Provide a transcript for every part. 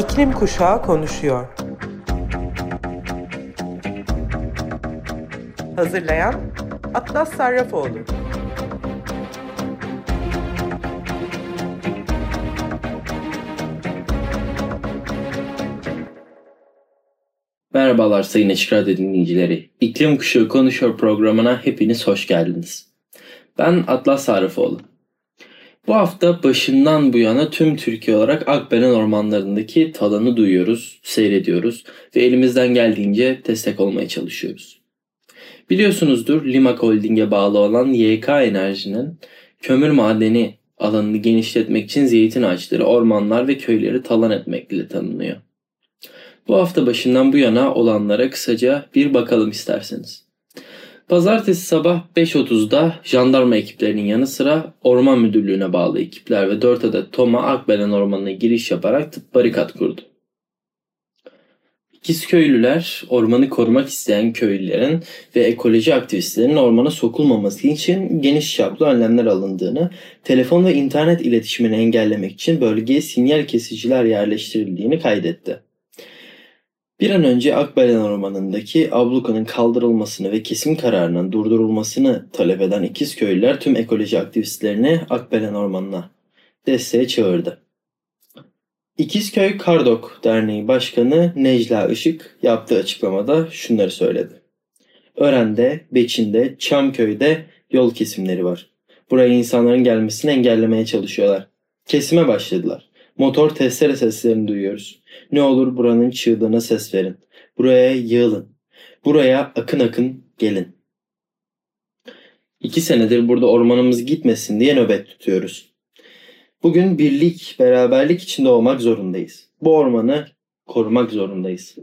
İklim Kuşağı konuşuyor. Hazırlayan Atlas Sarrafoğlu. Merhabalar Sayın Açık Radyo dinleyicileri. İklim Kuşağı Konuşuyor programına hepiniz hoş geldiniz. Ben Atlas Sarrafoğlu. Bu hafta başından bu yana tüm Türkiye olarak Akbelen ormanlarındaki talanı duyuyoruz, seyrediyoruz ve elimizden geldiğince destek olmaya çalışıyoruz. Biliyorsunuzdur Limak Holding'e bağlı olan YK Enerji'nin kömür madeni alanını genişletmek için zeytin ağaçları, ormanlar ve köyleri talan etmekle tanınıyor. Bu hafta başından bu yana olanlara kısaca bir bakalım isterseniz. Pazartesi sabah 5.30'da jandarma ekiplerinin yanı sıra Orman Müdürlüğü'ne bağlı ekipler ve 4 adet Toma Akbelen Ormanı'na giriş yaparak barikat kurdu. köylüler ormanı korumak isteyen köylülerin ve ekoloji aktivistlerinin ormana sokulmaması için geniş çaplı önlemler alındığını, telefon ve internet iletişimini engellemek için bölgeye sinyal kesiciler yerleştirildiğini kaydetti. Bir an önce Akbelen Ormanı'ndaki ablukanın kaldırılmasını ve kesim kararının durdurulmasını talep eden ikiz köylüler tüm ekoloji aktivistlerini Akbelen Ormanı'na desteğe çağırdı. İkizköy Kardok Derneği Başkanı Necla Işık yaptığı açıklamada şunları söyledi. Ören'de, Beçin'de, Çamköy'de yol kesimleri var. Buraya insanların gelmesini engellemeye çalışıyorlar. Kesime başladılar. Motor testere seslerini duyuyoruz. Ne olur buranın çığlığına ses verin. Buraya yığılın. Buraya akın akın gelin. İki senedir burada ormanımız gitmesin diye nöbet tutuyoruz. Bugün birlik, beraberlik içinde olmak zorundayız. Bu ormanı korumak zorundayız.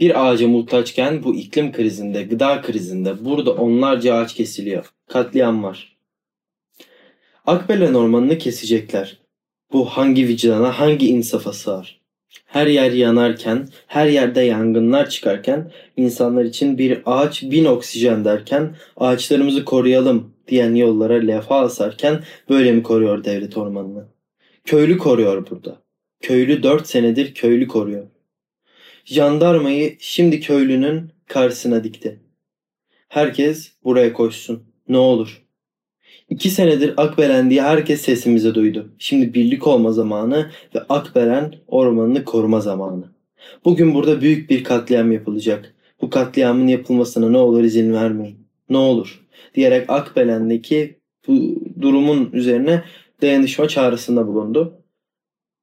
Bir ağaca muhtaçken bu iklim krizinde, gıda krizinde burada onlarca ağaç kesiliyor. Katliam var. Akbelen ormanını kesecekler. Bu hangi vicdana, hangi insafa sığar? Her yer yanarken, her yerde yangınlar çıkarken, insanlar için bir ağaç bin oksijen derken, ağaçlarımızı koruyalım diyen yollara lefa asarken böyle mi koruyor devlet ormanını? Köylü koruyor burada. Köylü dört senedir köylü koruyor. Jandarmayı şimdi köylünün karşısına dikti. Herkes buraya koşsun. Ne olur. İki senedir Akbelen diye herkes sesimizi duydu. Şimdi birlik olma zamanı ve Akbelen ormanını koruma zamanı. Bugün burada büyük bir katliam yapılacak. Bu katliamın yapılmasına ne olur izin vermeyin. Ne olur diyerek Akbelen'deki bu durumun üzerine dayanışma çağrısında bulundu.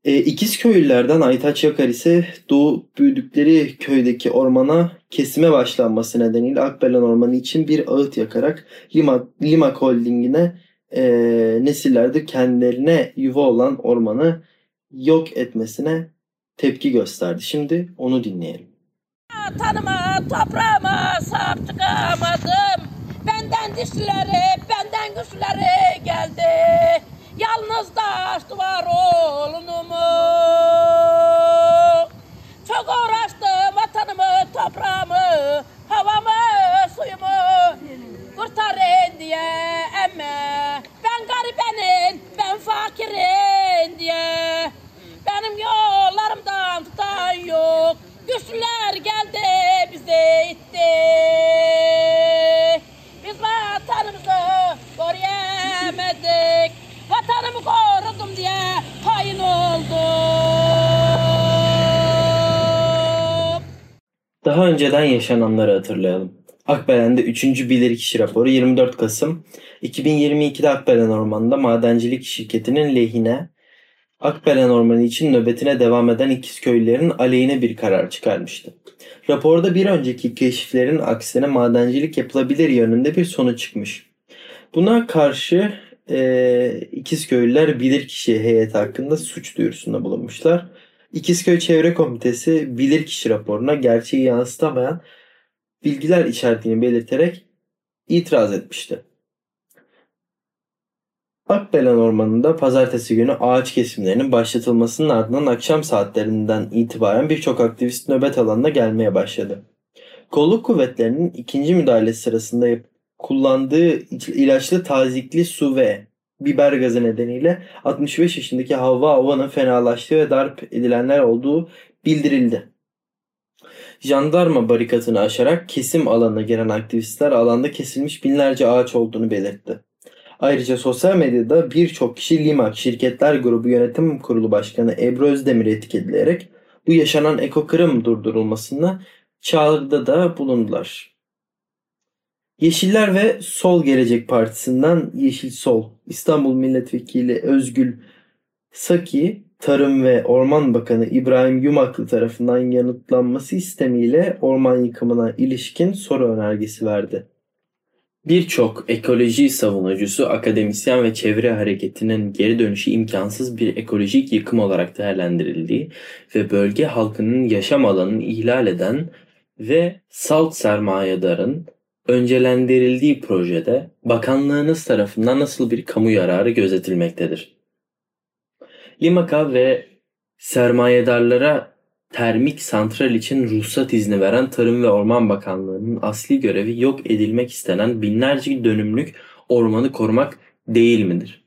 E, İkiz köylülerden Aytaç Yakar ise doğu büyüdükleri köydeki ormana kesime başlanması nedeniyle Akbelen Ormanı için bir ağıt yakarak Limak, Limak Holding'ine e, nesillerde kendilerine yuva olan ormanı yok etmesine tepki gösterdi. Şimdi onu dinleyelim. Tanıma, toprağıma sahip çıkamadım. Benden dişleri, benden güçleri geldi. Yalnız da var oğlunumu. Çok uğraştım vatanımı, toprağımı, havamı, suyumu kurtarın diye emme. Ben garibenin, ben fakirin diye. Önceden yaşananları hatırlayalım. Akbelen'de 3. Bilirkişi raporu 24 Kasım 2022'de Akbelen Ormanı'nda madencilik şirketinin lehine Akbelen Ormanı için nöbetine devam eden ikiz köylülerin aleyhine bir karar çıkarmıştı. Raporda bir önceki keşiflerin aksine madencilik yapılabilir yönünde bir sonuç çıkmış. Buna karşı e, İkizköylüler bilirkişi heyeti hakkında suç duyurusunda bulunmuşlar. İkizköy Çevre Komitesi bilirkişi raporuna gerçeği yansıtamayan bilgiler içerdiğini belirterek itiraz etmişti. Akbelen Ormanı'nda pazartesi günü ağaç kesimlerinin başlatılmasının ardından akşam saatlerinden itibaren birçok aktivist nöbet alanına gelmeye başladı. Kolluk kuvvetlerinin ikinci müdahale sırasında kullandığı ilaçlı tazikli su ve biber gazı nedeniyle 65 yaşındaki Havva Ava'nın fenalaştığı ve darp edilenler olduğu bildirildi. Jandarma barikatını aşarak kesim alanına giren aktivistler alanda kesilmiş binlerce ağaç olduğunu belirtti. Ayrıca sosyal medyada birçok kişi Limak Şirketler Grubu Yönetim Kurulu Başkanı Ebru Özdemir'i etiketleyerek bu yaşanan ekokırım durdurulmasını çağrıda da bulundular. Yeşiller ve Sol Gelecek Partisi'nden Yeşil Sol İstanbul Milletvekili Özgül Saki Tarım ve Orman Bakanı İbrahim Yumaklı tarafından yanıtlanması istemiyle orman yıkımına ilişkin soru önergesi verdi. Birçok ekoloji savunucusu, akademisyen ve çevre hareketinin geri dönüşü imkansız bir ekolojik yıkım olarak değerlendirildiği ve bölge halkının yaşam alanını ihlal eden ve salt sermayedarın öncelendirildiği projede bakanlığınız tarafından nasıl bir kamu yararı gözetilmektedir? Limaka ve sermayedarlara termik santral için ruhsat izni veren Tarım ve Orman Bakanlığı'nın asli görevi yok edilmek istenen binlerce dönümlük ormanı korumak değil midir?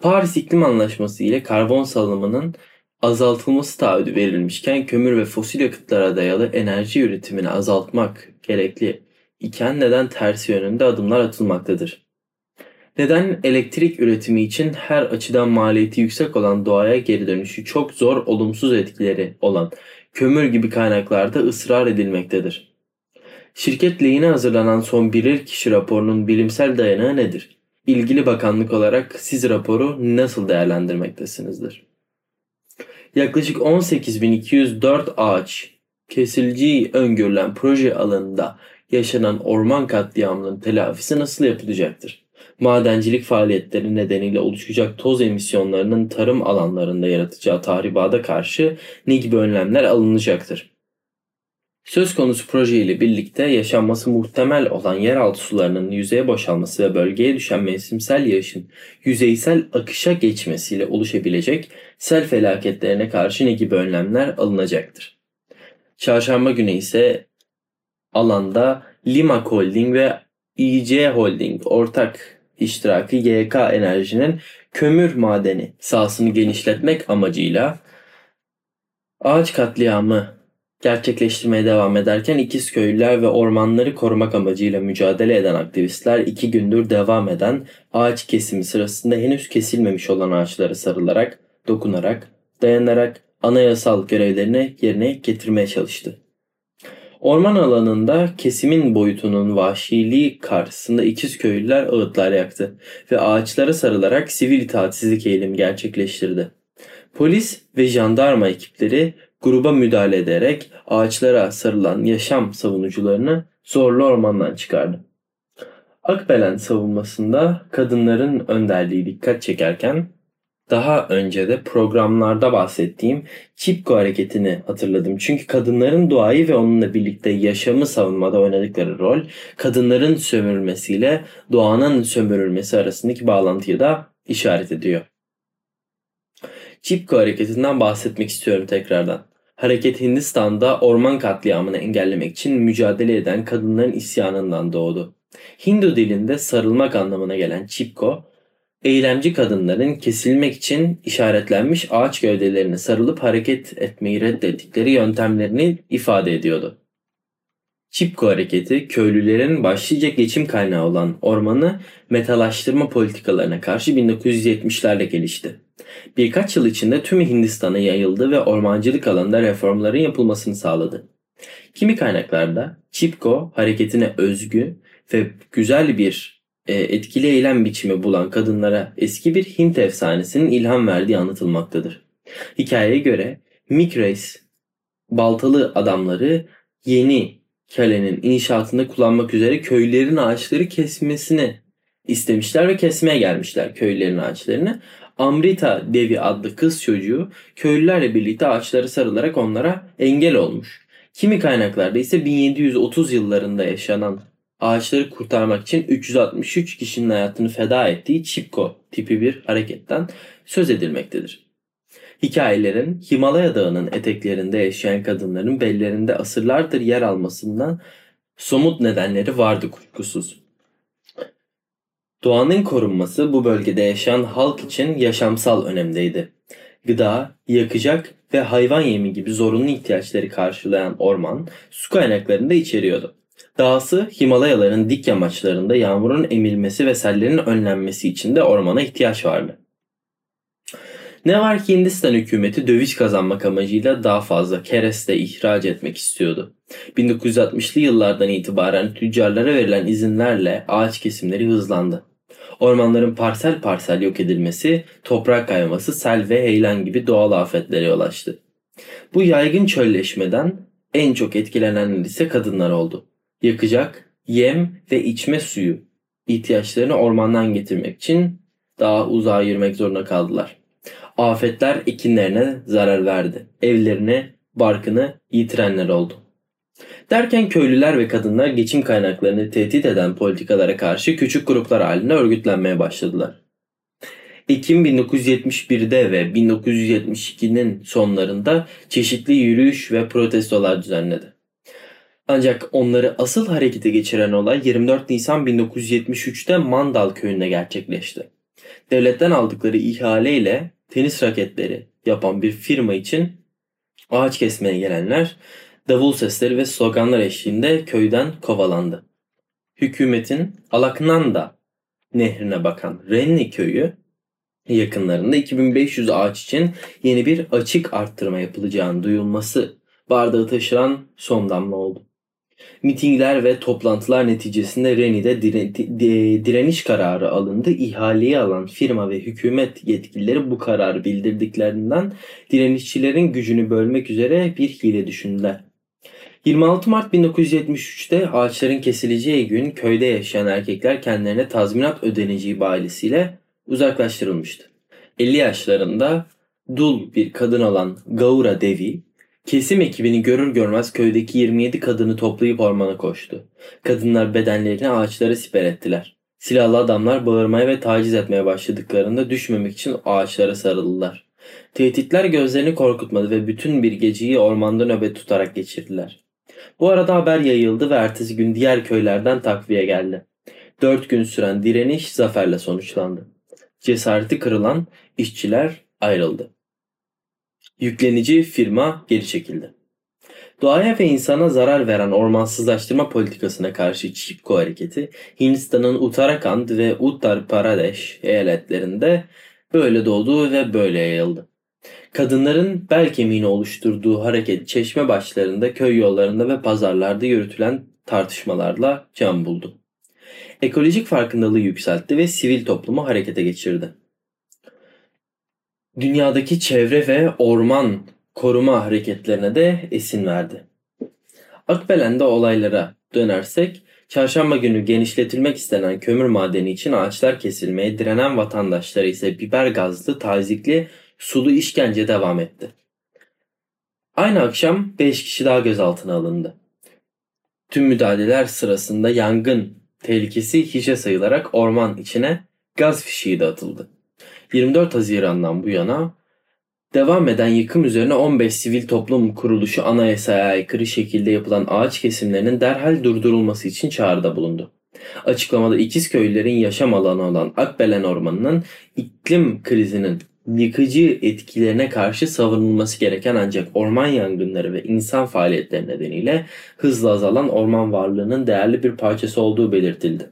Paris İklim Anlaşması ile karbon salımının azaltılması taahhüdü verilmişken kömür ve fosil yakıtlara dayalı enerji üretimini azaltmak gerekli iken neden tersi yönünde adımlar atılmaktadır? Neden elektrik üretimi için her açıdan maliyeti yüksek olan doğaya geri dönüşü çok zor olumsuz etkileri olan kömür gibi kaynaklarda ısrar edilmektedir? Şirket lehine hazırlanan son bilir kişi raporunun bilimsel dayanağı nedir? İlgili bakanlık olarak siz raporu nasıl değerlendirmektesinizdir? Yaklaşık 18.204 ağaç kesileceği öngörülen proje alanında yaşanan orman katliamının telafisi nasıl yapılacaktır? Madencilik faaliyetleri nedeniyle oluşacak toz emisyonlarının tarım alanlarında yaratacağı tahribata karşı ne gibi önlemler alınacaktır? Söz konusu proje ile birlikte yaşanması muhtemel olan yeraltı sularının yüzeye boşalması ve bölgeye düşen mevsimsel yağışın yüzeysel akışa geçmesiyle oluşabilecek sel felaketlerine karşı ne gibi önlemler alınacaktır? Çarşamba günü ise alanda Limak Holding ve İC Holding ortak iştirakı YK Enerji'nin kömür madeni sahasını genişletmek amacıyla ağaç katliamı gerçekleştirmeye devam ederken İkizköylüler ve ormanları korumak amacıyla mücadele eden aktivistler iki gündür devam eden ağaç kesimi sırasında henüz kesilmemiş olan ağaçlara sarılarak, dokunarak, dayanarak anayasal görevlerini yerine getirmeye çalıştı. Orman alanında kesimin boyutunun vahşiliği karşısında İkizköylüler ağıtlar yaktı ve ağaçlara sarılarak sivil itaatsizlik eylemi gerçekleştirdi. Polis ve jandarma ekipleri gruba müdahale ederek ağaçlara sarılan yaşam savunucularını zorlu ormandan çıkardı. Akbelen savunmasında kadınların önderliği dikkat çekerken daha önce de programlarda bahsettiğim Çipko hareketini hatırladım. Çünkü kadınların doğayı ve onunla birlikte yaşamı savunmada oynadıkları rol, kadınların sömürülmesiyle doğanın sömürülmesi arasındaki bağlantıyı da işaret ediyor. Çipko hareketinden bahsetmek istiyorum tekrardan. Hareket Hindistan'da orman katliamını engellemek için mücadele eden kadınların isyanından doğdu. Hindu dilinde sarılmak anlamına gelen Chipko, eylemci kadınların kesilmek için işaretlenmiş ağaç gövdelerine sarılıp hareket etmeyi reddettikleri yöntemlerini ifade ediyordu. Çipko hareketi köylülerin başlıca geçim kaynağı olan ormanı metalaştırma politikalarına karşı 1970'lerde gelişti. Birkaç yıl içinde tüm Hindistan'a yayıldı ve ormancılık alanında reformların yapılmasını sağladı. Kimi kaynaklarda Çipko hareketine özgü ve güzel bir e, etkili eylem biçimi bulan kadınlara eski bir Hint efsanesinin ilham verdiği anlatılmaktadır. Hikayeye göre Mikres baltalı adamları yeni kalenin inşaatında kullanmak üzere köylerin ağaçları kesmesini istemişler ve kesmeye gelmişler köylerin ağaçlarını. Amrita Devi adlı kız çocuğu köylülerle birlikte ağaçlara sarılarak onlara engel olmuş. Kimi kaynaklarda ise 1730 yıllarında yaşanan ağaçları kurtarmak için 363 kişinin hayatını feda ettiği Chipko tipi bir hareketten söz edilmektedir. Hikayelerin Himalaya Dağı'nın eteklerinde yaşayan kadınların bellerinde asırlardır yer almasından somut nedenleri vardı kuşkusuz. Doğanın korunması bu bölgede yaşayan halk için yaşamsal önemdeydi. Gıda, yakacak ve hayvan yemi gibi zorunlu ihtiyaçları karşılayan orman su kaynaklarını da içeriyordu. Dahası Himalayaların dik yamaçlarında yağmurun emilmesi ve sellerin önlenmesi için de ormana ihtiyaç vardı. Ne var ki Hindistan hükümeti döviz kazanmak amacıyla daha fazla kereste ihraç etmek istiyordu. 1960'lı yıllardan itibaren tüccarlara verilen izinlerle ağaç kesimleri hızlandı. Ormanların parsel parsel yok edilmesi, toprak kayması, sel ve heyelan gibi doğal afetlere yol açtı. Bu yaygın çölleşmeden en çok etkilenenler ise kadınlar oldu. Yakacak, yem ve içme suyu ihtiyaçlarını ormandan getirmek için daha uzağa yürümek zorunda kaldılar. Afetler ekinlerine zarar verdi. Evlerine, barkını yitirenler oldu. Derken köylüler ve kadınlar geçim kaynaklarını tehdit eden politikalara karşı küçük gruplar halinde örgütlenmeye başladılar. Ekim 1971'de ve 1972'nin sonlarında çeşitli yürüyüş ve protestolar düzenledi. Ancak onları asıl harekete geçiren olay 24 Nisan 1973'te Mandal köyünde gerçekleşti. Devletten aldıkları ihaleyle tenis raketleri yapan bir firma için ağaç kesmeye gelenler davul sesleri ve sloganlar eşliğinde köyden kovalandı. Hükümetin Alaknanda nehrine bakan Renni köyü yakınlarında 2500 ağaç için yeni bir açık arttırma yapılacağını duyulması bardağı taşıran son damla oldu. Mitingler ve toplantılar neticesinde Reni'de direniş kararı alındı. İhaleyi alan firma ve hükümet yetkilileri bu kararı bildirdiklerinden direnişçilerin gücünü bölmek üzere bir hile düşündüler. 26 Mart 1973'te ağaçların kesileceği gün köyde yaşayan erkekler kendilerine tazminat ödeneceği bahanesiyle uzaklaştırılmıştı. 50 yaşlarında dul bir kadın olan Gaura Devi Kesim ekibini görür görmez köydeki 27 kadını toplayıp ormana koştu. Kadınlar bedenlerini ağaçlara siper ettiler. Silahlı adamlar bağırmaya ve taciz etmeye başladıklarında düşmemek için ağaçlara sarıldılar. Tehditler gözlerini korkutmadı ve bütün bir geceyi ormanda nöbet tutarak geçirdiler. Bu arada haber yayıldı ve ertesi gün diğer köylerden takviye geldi. Dört gün süren direniş zaferle sonuçlandı. Cesareti kırılan işçiler ayrıldı. Yüklenici firma geri çekildi. Doğaya ve insana zarar veren ormansızlaştırma politikasına karşı Chipko hareketi Hindistan'ın Uttarakhand ve Uttar Pradesh eyaletlerinde böyle doğdu ve böyle yayıldı. Kadınların bel kemiğini oluşturduğu hareket çeşme başlarında, köy yollarında ve pazarlarda yürütülen tartışmalarla can buldu. Ekolojik farkındalığı yükseltti ve sivil toplumu harekete geçirdi dünyadaki çevre ve orman koruma hareketlerine de esin verdi. Akbelen'de olaylara dönersek, çarşamba günü genişletilmek istenen kömür madeni için ağaçlar kesilmeye direnen vatandaşları ise biber gazlı, tazikli, sulu işkence devam etti. Aynı akşam 5 kişi daha gözaltına alındı. Tüm müdahaleler sırasında yangın tehlikesi hiçe sayılarak orman içine gaz fişiği de atıldı. 24 Haziran'dan bu yana devam eden yıkım üzerine 15 sivil toplum kuruluşu anayasaya aykırı şekilde yapılan ağaç kesimlerinin derhal durdurulması için çağrıda bulundu. Açıklamada ikiz köylülerin yaşam alanı olan Akbelen Ormanı'nın iklim krizinin yıkıcı etkilerine karşı savunulması gereken ancak orman yangınları ve insan faaliyetleri nedeniyle hızla azalan orman varlığının değerli bir parçası olduğu belirtildi.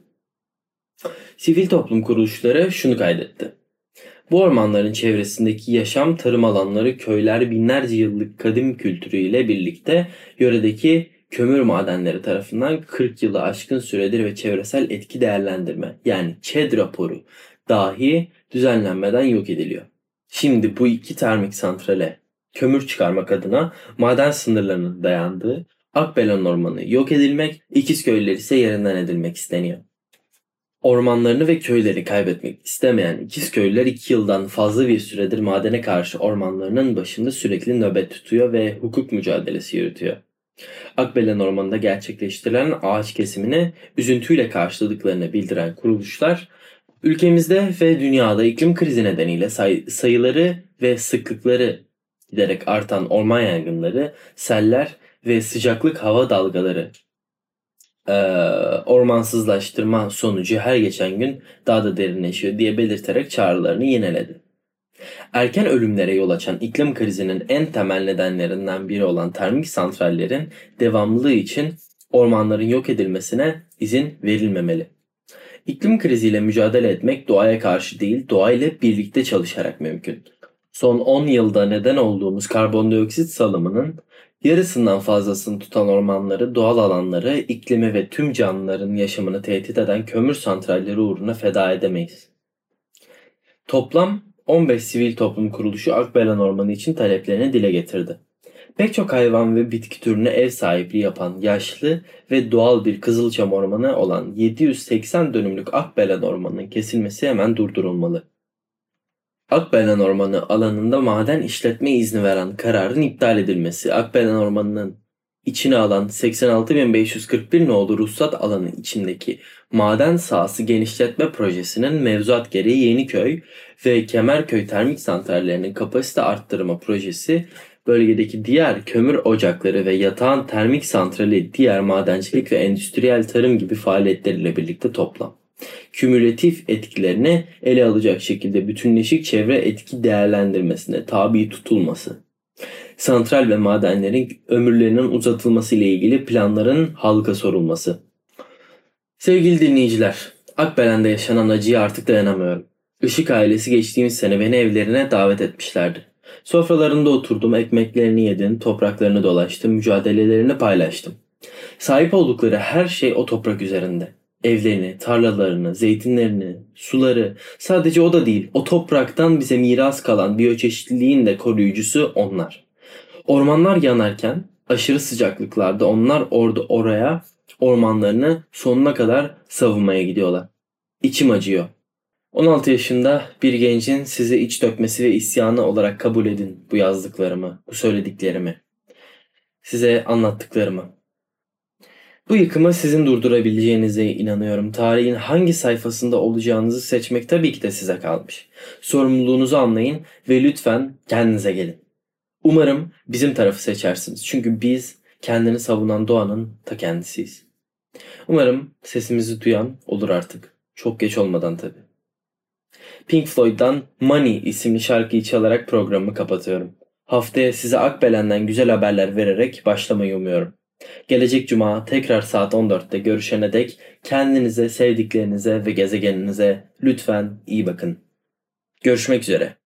Sivil toplum kuruluşları şunu kaydetti. Bu ormanların çevresindeki yaşam, tarım alanları, köyler binlerce yıllık kadim kültürüyle birlikte yöredeki kömür madenleri tarafından 40 yılı aşkın süredir ve çevresel etki değerlendirme yani ÇED raporu dahi düzenlenmeden yok ediliyor. Şimdi bu iki termik santrale kömür çıkarmak adına maden sınırlarının dayandığı Akbelen Ormanı yok edilmek, İkizköylüler ise yerinden edilmek isteniyor. Ormanlarını ve köyleri kaybetmek istemeyen ikiz köylüler iki yıldan fazla bir süredir madene karşı ormanlarının başında sürekli nöbet tutuyor ve hukuk mücadelesi yürütüyor. Akbelen Ormanı'nda gerçekleştirilen ağaç kesimini üzüntüyle karşıladıklarını bildiren kuruluşlar, ülkemizde ve dünyada iklim krizi nedeniyle say- sayıları ve sıklıkları giderek artan orman yangınları, seller ve sıcaklık hava dalgaları ormansızlaştırma sonucu her geçen gün daha da derinleşiyor diye belirterek çağrılarını yineledi. Erken ölümlere yol açan iklim krizinin en temel nedenlerinden biri olan termik santrallerin devamlılığı için ormanların yok edilmesine izin verilmemeli. İklim kriziyle mücadele etmek doğaya karşı değil, doğayla birlikte çalışarak mümkün. Son 10 yılda neden olduğumuz karbondioksit salımının yarısından fazlasını tutan ormanları, doğal alanları, iklimi ve tüm canlıların yaşamını tehdit eden kömür santralleri uğruna feda edemeyiz. Toplam 15 sivil toplum kuruluşu Akbelen Ormanı için taleplerini dile getirdi. Pek çok hayvan ve bitki türüne ev sahipliği yapan yaşlı ve doğal bir kızılçam ormanı olan 780 dönümlük Akbelen Ormanı'nın kesilmesi hemen durdurulmalı. Akbelen Ormanı alanında maden işletme izni veren kararın iptal edilmesi, Akbelen Ormanı'nın içine alan 86.541 nolu ruhsat alanı içindeki maden sahası genişletme projesinin mevzuat gereği Yeniköy ve Kemerköy termik santrallerinin kapasite arttırma projesi bölgedeki diğer kömür ocakları ve yatağın termik santrali, diğer madencilik ve endüstriyel tarım gibi faaliyetleriyle birlikte toplam. Kümülatif etkilerini ele alacak şekilde bütünleşik çevre etki değerlendirmesine tabi tutulması. Santral ve madenlerin ömürlerinin uzatılması ile ilgili planların halka sorulması. Sevgili dinleyiciler, Akbelen'de yaşanan acıyı artık dayanamıyorum. Işık ailesi geçtiğimiz sene beni evlerine davet etmişlerdi. Sofralarında oturdum, ekmeklerini yedim, topraklarını dolaştım, mücadelelerini paylaştım. Sahip oldukları her şey o toprak üzerinde. Evlerini, tarlalarını, zeytinlerini, suları, sadece o da değil, o topraktan bize miras kalan biyoçeşitliliğin de koruyucusu onlar. Ormanlar yanarken aşırı sıcaklıklarda onlar orada oraya ormanlarını sonuna kadar savunmaya gidiyorlar. İçim acıyor. 16 yaşında bir gencin size iç dökmesi ve isyanı olarak kabul edin bu yazdıklarımı, bu söylediklerimi. Size anlattıklarımı. Bu yıkımı sizin durdurabileceğinize inanıyorum. Tarihin hangi sayfasında olacağınızı seçmek tabii ki de size kalmış. Sorumluluğunuzu anlayın ve lütfen kendinize gelin. Umarım bizim tarafı seçersiniz. Çünkü biz kendini savunan doğanın ta kendisiyiz. Umarım sesimizi duyan olur artık. Çok geç olmadan tabii. Pink Floyd'dan Money isimli şarkıyı çalarak programımı kapatıyorum. Haftaya size Akbelen'den güzel haberler vererek başlamayı umuyorum. Gelecek cuma tekrar saat 14'te görüşene dek kendinize, sevdiklerinize ve gezegeninize lütfen iyi bakın. Görüşmek üzere.